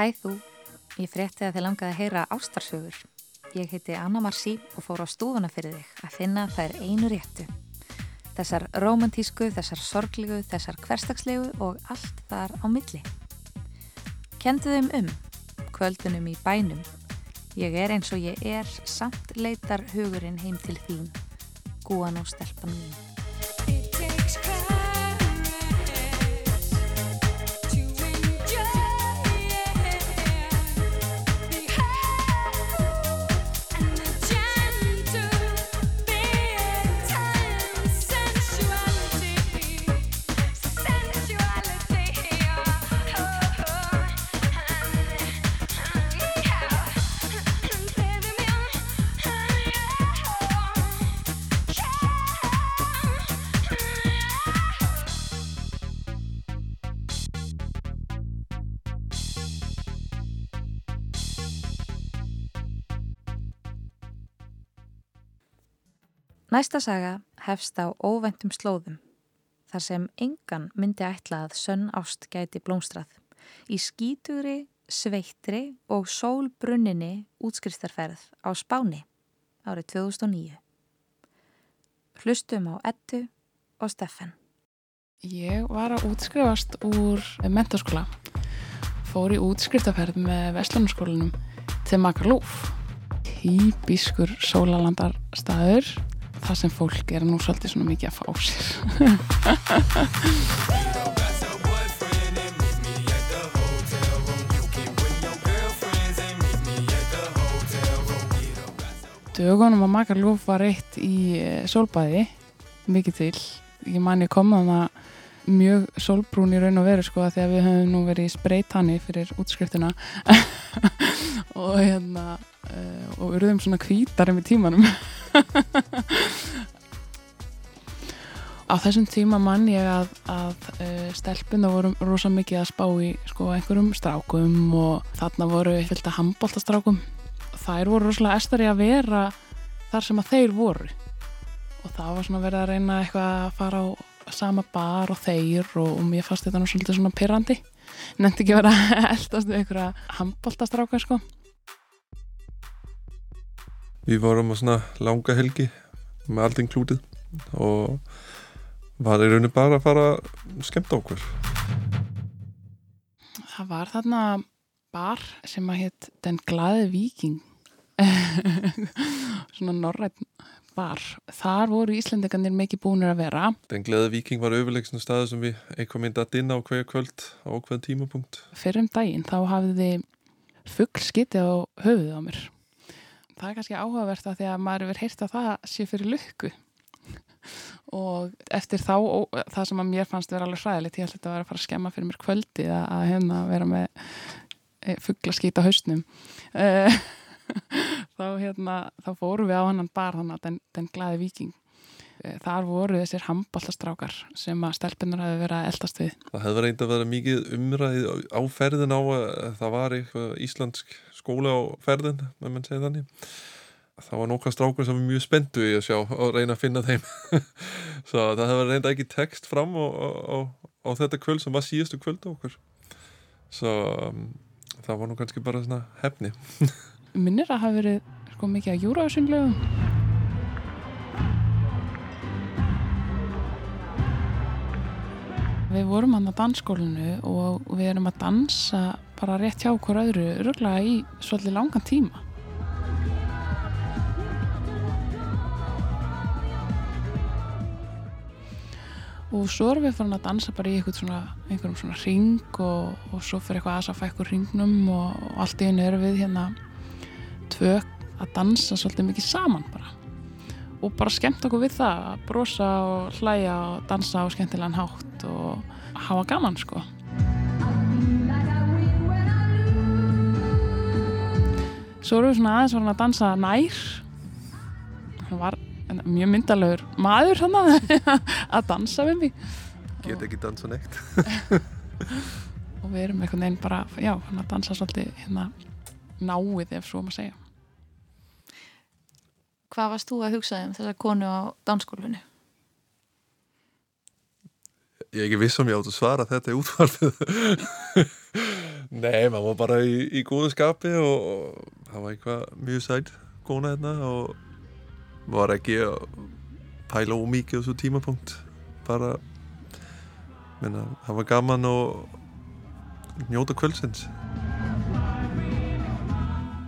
Hæ þú, ég frétti að þið langaði að heyra ástarsögur. Ég heiti Anna Marci og fór á stúfuna fyrir þig að finna þær einu réttu. Þessar romantísku, þessar sorglegu, þessar hverstagslegu og allt þar á milli. Kendu þeim um, kvöldunum í bænum. Ég er eins og ég er, samt leitar hugurinn heim til þín. Gúan og stelpan mín. Næsta saga hefst á óvæntum slóðum, þar sem engan myndi ætla að sönn ást gæti blómstrað. Í skíturi, sveittri og sólbrunninni útskristarferð á Spáni árið 2009. Hlustum á Ettu og Steffen. Ég var að útskrifast úr mentarskóla. Fór í útskriftaferð með Vestlunarskólanum til Makarlúf. Típiskur sólalandarstaður það sem fólk er nú svolítið svona mikið að fá sér. Dögunum að makar lúf var eitt í eh, sólbæði mikið til, ég man ég kom að það mjög sólbrún í raun og veru sko að því að við höfum nú verið í spreytanni fyrir útskriftina. Og hérna uh, og urðum svona kvítar með tímanum. Á þessum tíma mann ég að, að uh, stelpuna voru rosa mikið að spá í sko einhverjum strákum og þarna voru fylgta handbóltastrákum þær voru rosalega estari að vera þar sem að þeir voru. Og það var svona verið að reyna eitthvað að fara á sama bar og þeir og, og mér fannst þetta nú svolítið svona pyrrandi nefndi ekki að vera eldast við einhverja handbóltastráka sko Við vorum á svona langa helgi með allt inklútið og var í rauninu bara að fara skemmt á okkur. Það var þarna bar sem að hétt Den Glaði Viking svona norrætt bar. Þar voru Íslandeganir mikið búinir að vera. Den Glaði Viking var auðvitað staðu sem við eitthvað myndi að dinna á hverja kvöld á hverja tímapunkt. Fyrir um daginn þá hafði fuggl skiti á höfuð á mér það er kannski áhugavert að því að maður verður heyrt að það sé fyrir lukku. Og eftir þá og, það sem að mér fannst vera alveg hræðilegt ég held að þetta var að fara að skemma fyrir mér kvöldi að, að hérna vera með e, fuggla skýta hausnum. E, þá hérna þá fóru við á hann bar þannig að den, den glæði viking þar voru þessir handballastrákar sem að stelpunar hefði verið að eldast við. Það hefði verið að vera mikið umræð á ferðin á að það var eitthvað íslensk skóla á ferðin, með mann segja þannig. Það var nokkað strákur sem var mjög spendu í að sjá og reyna að finna þeim. Svo það hefði reynda ekki text fram á, á, á þetta kvöld sem var síðastu kvöld á okkur. Svo um, það var nú kannski bara svona hefni. Minnir að hafa verið sko mikið að júra á synglegum Við vorum hann á dansskólinu og við erum að dansa bara rétt hjá okkur öðru öruglega í svolítið langan tíma. Og svo erum við farin að dansa bara í svona, einhverjum svona ring og, og svo fyrir eitthvað aðsaf ekkur ringnum og, og allt í hennu erum við hérna tvö að dansa svolítið mikið saman bara. Og bara skemmt okkur við það að brosa og hlæja og dansa á skemmtilegan hátt og hafa gaman sko. Svo erum við svona aðeins að dansa nær. Hann var mjög myndalögur maður hann að dansa við mig. Get ekki dansa neitt. Og við erum einhvern veginn bara já, hann að dansa svolítið hérna náið ef svo maður segja Hvað varst þú að hugsa um þessa konu á dansskólfinu? Ég er ekki viss om ég átt að svara þetta í útvarfið Nei, maður var bara í, í góðu skapi og, það var eitthvað mjög sætt kona hérna og var ekki að pæla ómikið á svo tímapunkt. Bara menna, það var gaman og njóta kvöldsins.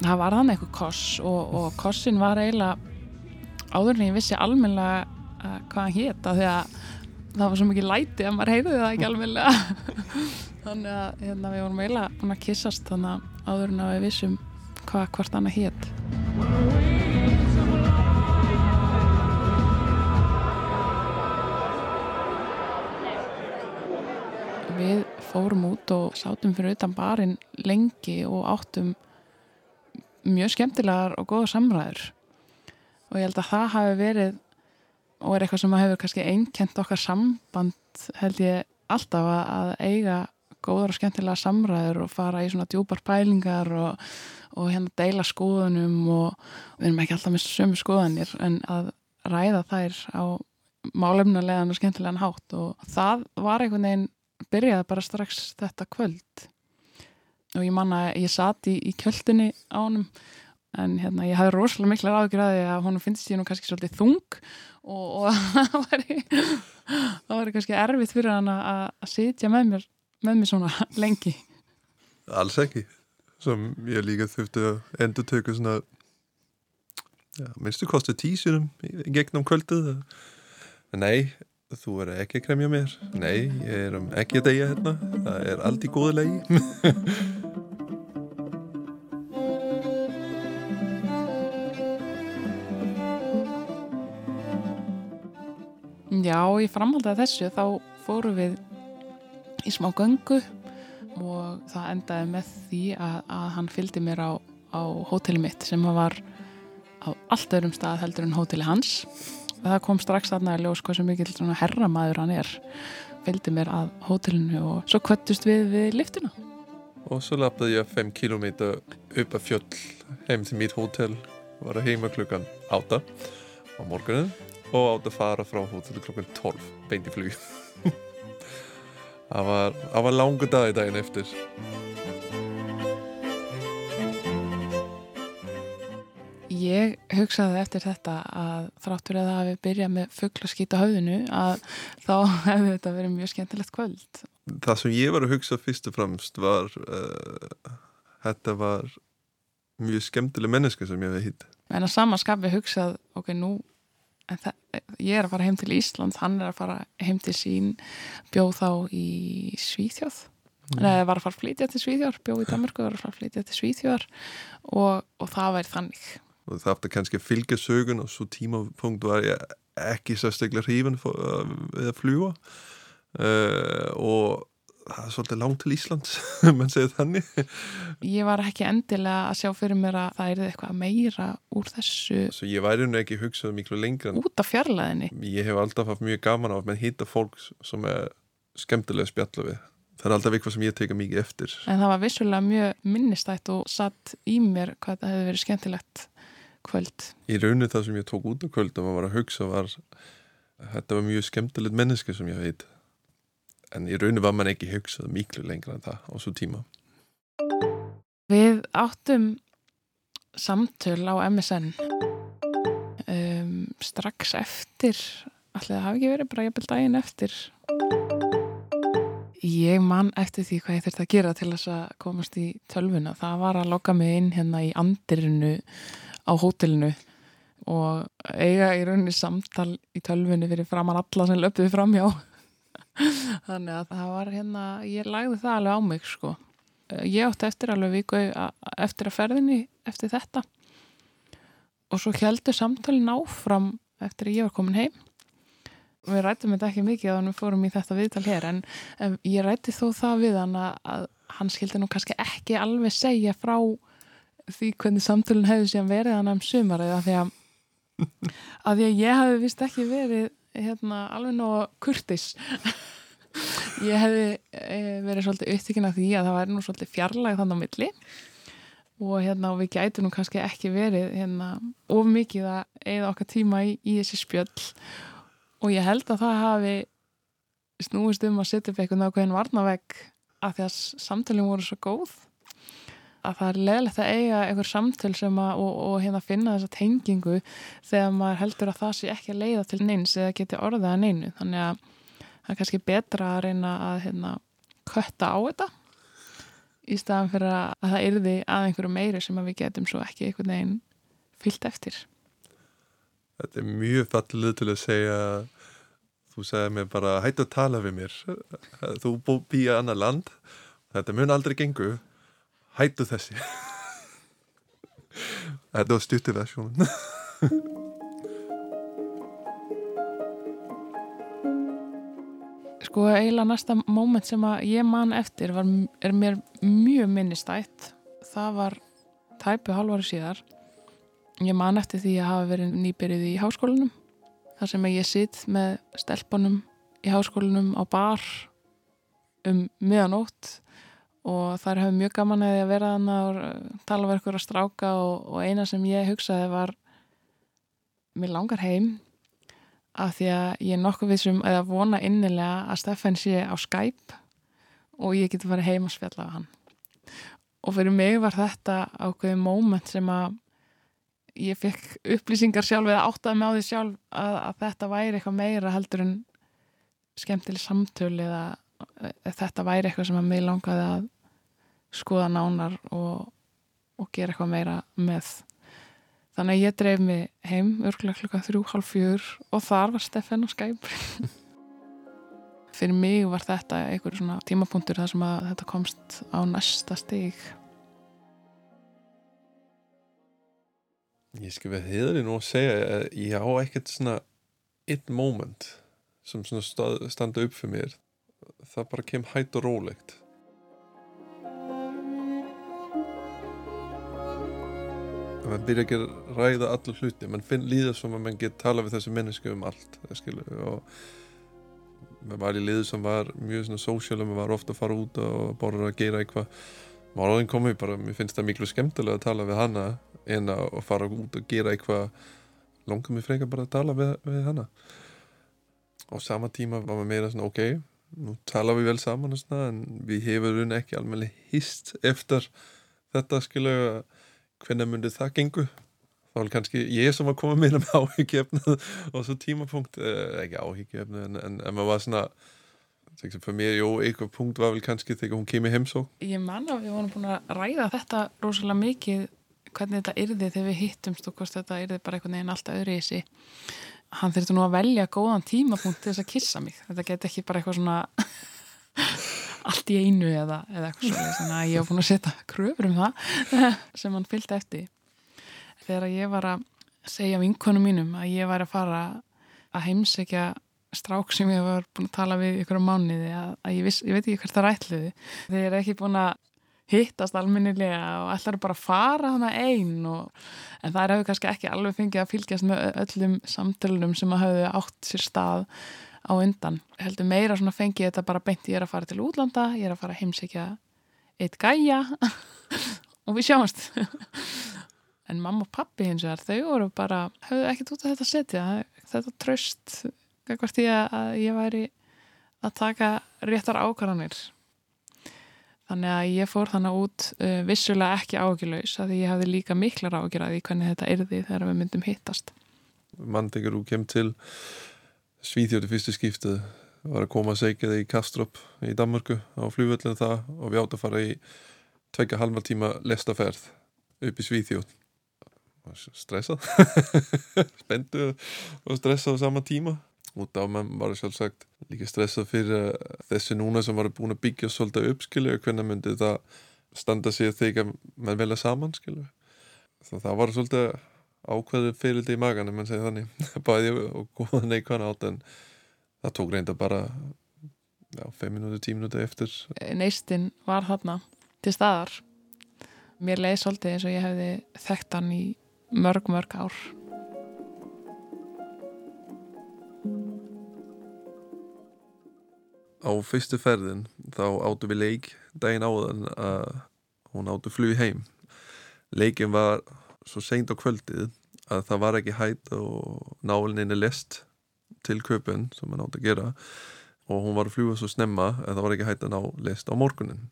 Það var þannig eitthvað koss og, og kossin var eiginlega áður en ég vissi almennilega uh, hvað hann hétta því að það var svo mikið læti að maður heyrði það ekki almennilega. Þannig að hérna, við vorum eiginlega búin að kissast þannig að áður en að við vissum hvað hvort hann hétt Við fórum út og sátum fyrir utan barinn lengi og áttum mjög skemmtilegar og góða samræður og ég held að það hafi verið og er eitthvað sem hefur kannski einkent okkar samband held ég alltaf að, eiga góðar og skemmtilega samræður og fara í svona djúpar pælingar og, og hérna deila skoðunum og við erum ekki alltaf með sömu skoðanir en að ræða þær á málefnulegan og skemmtilegan hátt. Og það var einhvern veginn byrjaði bara strax þetta kvöld. Og ég manna ég satt í, í kjöldinni á honum en hérna ég hafði rosalega mikla ráðgjörði að honum finnst ég nú kannski svolítið þung og, og það væri það væri kannski erfitt fyrir hann að, að sitja með mér með mér svona lengi. Alls ekki. Sem ég líka þurfti að endur tökja svona ja, minnstu kosti tísunum gegnum kvöldið. Nei, þú er ekki að kremja mér. Nei, ég er um ekki að deyja hérna. Það er allt í góðu legi Já, í framhaldi að þessu þá fórum við í smá göngu og það endaði með því að, að hann fylgdi mér á, á hóteli mitt sem var á allt öðrum stað heldur en hóteli hans. Og það kom strax aðna að ljós hvað sem mikill svona herramaður hann er. Fylgdi mér að hótelinu og svo kvöttust við við liftuna Og svo lappaði ég 5 km upp að fjöll heim til mitt hótel var að heima klukkan 8 á morgunin og átt að fara frá hótelu klukkan 12 beint í flug. Það var, var langu dag í daginn eftir. Ég hugsaði eftir þetta að þráttur að það hafi byrjað með fuggla skýta höfðinu að þá hefði þetta verið mjög skemmtilegt kvöld. Það sem ég var að hugsa fyrst og fremst var uh, þetta var mjög skemmtileg menneska sem ég hef hitt. En að samanskapi hugsað ok, nú það, ég er að fara heim til Ísland hann er að fara heim til sín bjóð þá í Svíþjóð. Mm. neða var að fara að flytja til Svíþjóðar bjóð í Danmarku, var að fara að flytja til Svíþjóðar og, og það væri þannig. Og það aftur kannski að fylgja sögun og svo tímapunkt var ég ekki sérstaklega hrifin við að fljúa uh, og það er svolítið langt til Íslands mann segir þannig. Ég var ekki endilega að sjá fyrir mér að það er eitthvað meira úr þessu Svo ég væri nú ekki hugsað miklu lengra út af fjarlæðinni Ég hef alltaf haft mjög gaman á að hitta fólk sem er skemmtilega spjalla við. Það er alltaf eitthvað sem ég teka mikið eftir. En það var vissulega mjög minnistætt og satt í mér hvað það hefði verið skemmtilegt kvöld. Í rauninu það sem ég tók út af kvöld og maður var að hugsa var en í rauninu var mann ekki hugsað miklu lengra en það á svo tíma Við áttum samtöl á MSN um, strax eftir allir það hafi ekki verið bara jafnvel daginn eftir Ég man eftir því hvað ég þurfti að gera til þess að komast í tölvuna. Það var að loka mig inn hérna í andirinu á hótelinu og eiga í rauninni samtal í tölvunni fyrir framann alla sem löpuði framjá. Þannig að það var hérna, ég lagði það alveg á mig sko. Ég átti eftir alveg viku eftir að ferðinni eftir þetta og svo heldur samtalin áfram eftir að ég var komin heim við rættum þetta ekki mikið að við fórum í þetta viðtal hér en um, ég rætti þó það við hann að hann skildi nú kannski ekki alveg segja frá því hvernig samtölun hefði síðan verið hann um sumar eða því að, að því að ég hefði vist ekki verið hérna, alveg nóg kurtis ég hefði e, verið svolítið upptíkin af því að það væri nú svolítið fjarlæg þannig á milli. Og hérna og við gætu nú kannski ekki verið hérna of mikið að eða okkar tíma í, í þessi spjöll. Og ég held að það hafi snúist um að setja upp eitthvað nákvæðin varnavegg að því að samtölum voru svo góð að það er leðilegt að eiga einhver samtöl sem að, og, og hérna finna þessa tengingu þegar maður heldur að það sé ekki að leiða til neins eða geti orðið að neinu. Þannig að það er kannski betra að reyna að hérna, kötta á þetta í staðan fyrir að það yrði að einhverju meiri sem við getum svo ekki einhvern veginn fyllt eftir. Þetta er mjög fallið til að segja þú segir mér bara hættu að tala við mér. Þú býja annar land. Þetta mun aldrei gengu hættu þessi. Þetta var stuttu versjónun Sko eiginlega næsta móment sem að ég man eftir var, er mér mjög minnistætt það var tæpu halvari síðar. Ég man eftir því að hafa verið nýbyrjuð í háskólanum þar sem ég sitt með stelpunum í háskólanum á bar um miðanótt og þar hefur mjög gaman að vera þannig að tala verið ykkur að stráka og, og eina sem ég hugsaði var mér langar heim. Af því að ég er nokkuð við sem eða vona innilega að Steffen sé á Skype og ég geti farið heim að spjalla af hann. Og fyrir mig var þetta ákveðið móment sem að ég fekk upplýsingar sjálf eða áttaði með á því sjálf að, að þetta væri eitthvað meira heldur en skemmtileg samtöl eða þetta væri eitthvað sem að mig langaði að skoða nánar og, og gera eitthvað meira með. Þannig að ég dreif mig heim örgulega klukka þrjú, hálf fjör og þar var Steffen á Skype. Fyrir mig var þetta einhverjum svona tímapunktur þar sem að þetta komst á næsta stig. Ég skil við heiðri nú að segja að ég á ekkert svona eitt moment sem svona standa upp fyrir mér það bara kem hætt og rólegt. Mann byrja ekki að ræða allur hluti, mann finn líða sem að mann get tala við þessu mennesku um allt skilu, og mann var í liðu sem var mjög svona sósjál og mann var ofta að fara út og bara að gera eitthvað. Málaðin komið bara, mér finnst það miklu skemmtilega að tala við hanna en að fara út og gera eitthvað. Langar mér frekar bara að tala við, við hanna á sama tíma var maður meira svona ok, nú tala við vel saman svona, en við hefur ekki alveg hist eftir þetta skilu hvernig myndi það gengu. Þá er kannski ég sem var að koma meira með áhyggjefnu og svo tímapunkt eh, ekki áhyggjefnu en, en, en maður var svona fyrir mér, jú, eitthvað punkt var vel kannski þegar hún kemur heim svo. Ég man að við vorum búin að ræða þetta rosalega mikið hvernig þetta yrði þegar við hittumst og hvort þetta yrði bara einhvern veginn alltaf öðru í sig hann þurfti nú að velja góðan tímapunkt til þess að kissa mig. Þetta get ekki bara eitthvað svona allt í einu eða, eða eitthvað svona þannig að ég hef búin að setja kröfur um það sem hann fylgdi eftir. Þegar ég var að segja vinkonum mínum að ég var að fara að heimsækja strák sem ég var búin að tala við ykkur á mánuði að, að ég, viss, ég veit ekki hvert það rætluði þeir eru ekki búin að hittast alminnilega og ætlar bara að fara hana einn og, en það hefur kannski ekki alveg fengið að fylgjast með öllum samtölunum sem að hafa átt sér stað á undan. Heldur meira svona fengið þetta bara beint ég er að fara til útlanda, ég er að fara heimsækja eitt gæja og við sjáumst. en mamma og pappi hins vegar, þau voru bara, höfðu ekkert út af þetta setja, þetta tröst, hvert ég að ég væri að taka réttar ákvarðanir. Þannig að ég fór þannig út uh, vissulega ekki ágjurlaus að ég hafði líka miklar ágjur að því hvernig þetta erði þegar við myndum hittast. Mann tekur þú kem til Svíþjóti fyrstu skiptið var að koma að segja það í Kastrup í Danmörku á flugvöldinu það og við átt að fara í tveika halva tíma lestaferð upp í Svíþjót stressað. Spendu og stressað á sama tíma út af mann var sjálfsagt líka stressað fyrir þessi núna sem var búin að byggja svolítið upp skilju og hvernig myndi það standa sig þegar mann velja saman skilju þá það var svolítið ákveður fyrir þetta í magan en mann segir þannig. Bæði og góða neikvæðan átt en það tók reynda bara já, 5 minúti, 10 minúti eftir. Neistinn var þarna til staðar. Mér leiði svolítið eins og ég hefði þekkt hann í mörg mörg ár Á fyrstu ferðin þá áttu við leik daginn áðan að hún áttu flug heim. Leikin var svo seint á kvöldið að það var ekki hætt og nálinni lest til köpun sem hann átt að gera og hún var að fljúa svo snemma en það var ekki hægt að ná list á morgunin.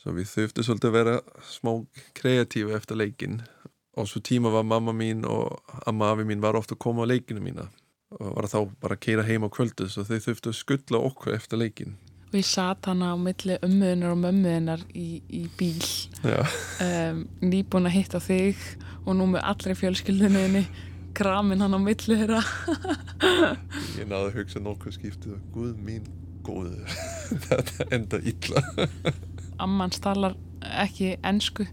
Svo við þurftu svolítið að vera smá kreatífi eftir leikin og svo tíma var mamma mín og amma afi mín var ofta að koma á leikinu mína var þá bara að keira heim á kvöldu svo þau þurftu að skulla okkur eftir leikin og ég satt hana á milli ömmuðinar og mömmuðinar í, í bíl. Um, nýbúin að hitta þig og nú með allri fjölskyldunni kramin hann á milli þeirra. Ég náðu að hugsa nokkuð skiptið og guð mín góður þetta enda illa. Amman stalar ekki ennsku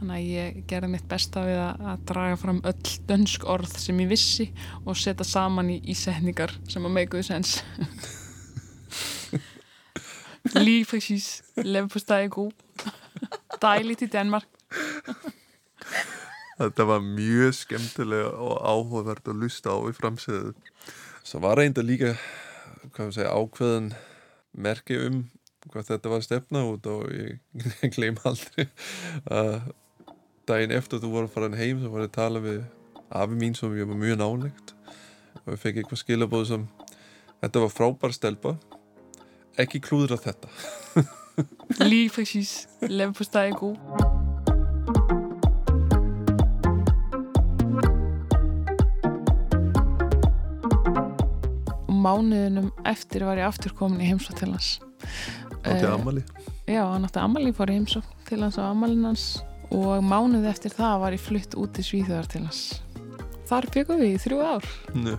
þannig að ég gerði mitt besta við að, að draga fram öll dönsk orð sem ég vissi og setja saman í, í setningar sem að make good sense Lige præcis. Leverpostej er god. Dejligt i Danmark. Þetta var mjög skemmtilega og áhugavert að lusta á í framsöðu. Svo var reynda líka segja, ákveðin merki um hvað þetta var stefna út og ég, ég gleym aldrei að daginn eftir þú voru að fara heim svo var ég að tala við afi mín sem ég var mjög nálegt og ég fekk eitthvað skilabóð sem þetta var frábær stelpa ekki klúður af þetta Lige præcis. Leverpostej er god. Mánuðinum eftir var ég aftur komin í heimsók til hans. Átti Eh, Amali Já, hann átti Amalí fór í heimsók til hans á Amalinn hans og mánuði eftir það var ég flutt út til Svíþjóðar til hans. Þar byggum við í þrjú ár. Nú.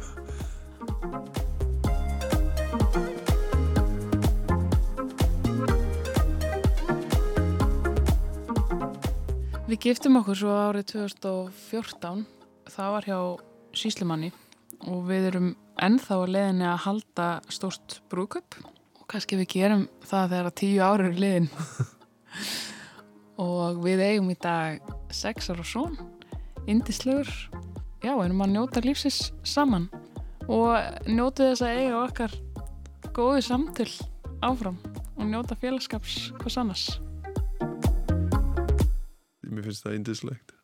Við giftum okkur svo árið 2014. Það var hjá síslimanni og við erum ennþá að leðinni að halda stórt brúköp og kannski við gerum það þegar að tíu ári eru liðin. og við eigum í dag sex ára són, indislegur, já, erum að njóta lífsins saman. Og njóta þess að eiga okkar góði samtöl áfram og njóta félagskaps hvers annars. Mér finnst það indislegt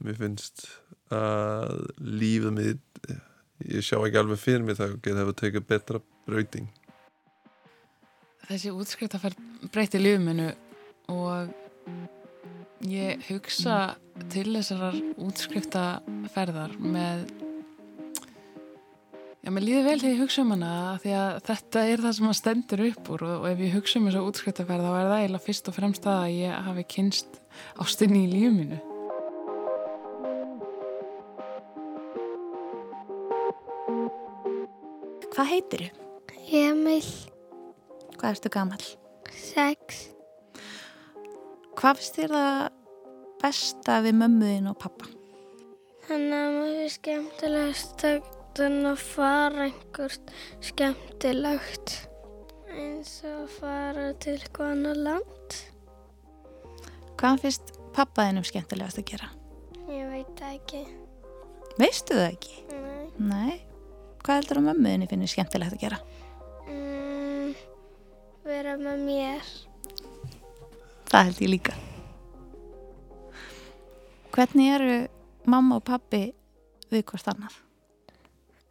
Mér finnst að lífið mitt ég sjá ekki alveg fyrir mig það geta hefur tekið betra brauting. Þessi útskriftaferð breyti lífuminu og ég hugsa til þessarar útskriftaferðar með já, mér líður vel þegar ég hugsa um hana því að þetta er það sem að stendur upp úr og, og ef ég hugsa um þessa útskriftaferð þá er það eiginlega fyrst og fremst það að ég hafi kynst ástinni í lífuminu Hvað heitir þú? Emil, Hvað ertu gamall? sex, Hvað finnst þér það besta við mömmuðin og pappa? þannig að maður er skemmtilegast að fara einhvert skemmtilegt eins og fara til eitthvað annar land. Hvað finnst pappaðinum skemmtilegast að gera? Ég veit ekki. Veistu það ekki? Nei. Nei. Hvað heldur að mömmuðinni finnir skemmtilegt að gera? Mm, vera með mér. Það held ég líka. Hvernig eru mamma og pappi við hvort annað?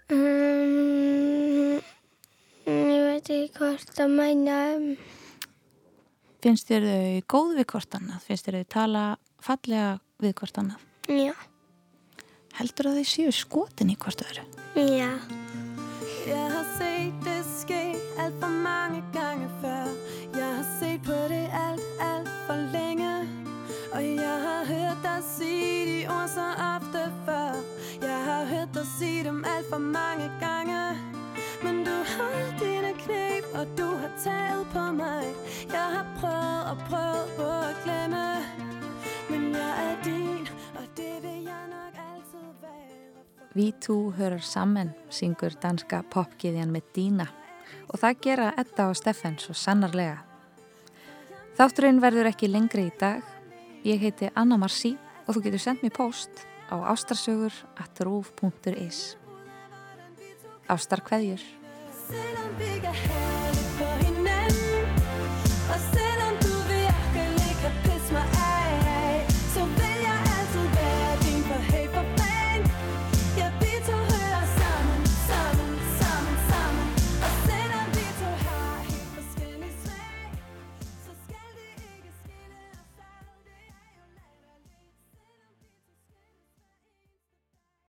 Mm, ég veit ekki hvort að mæna um. Finnst þér þau góð við hvort annað? Finnst þér þau tala fallega við hvort annað? Já. Heldur að þau séu skotin í hvort öðru? Já. Jeg har set det ske alt for de ord så ofte før. Jeg har hørt dig sige dem alt for mange gange. Men du har dine knæb, og du har taget på mig. Jeg har prøvet og prøvet på at glemme. Men jeg er din, og det vil jeg nok altid være Vi tú hörar saman, syngur danska popgiðjan með Dína. Og það gera Edda og Steffen svo sannarlega. Þátturinn verður ekki lengri í dag. Ég heiti Anna Marci og þú getur sendt mér post á ástarsögur at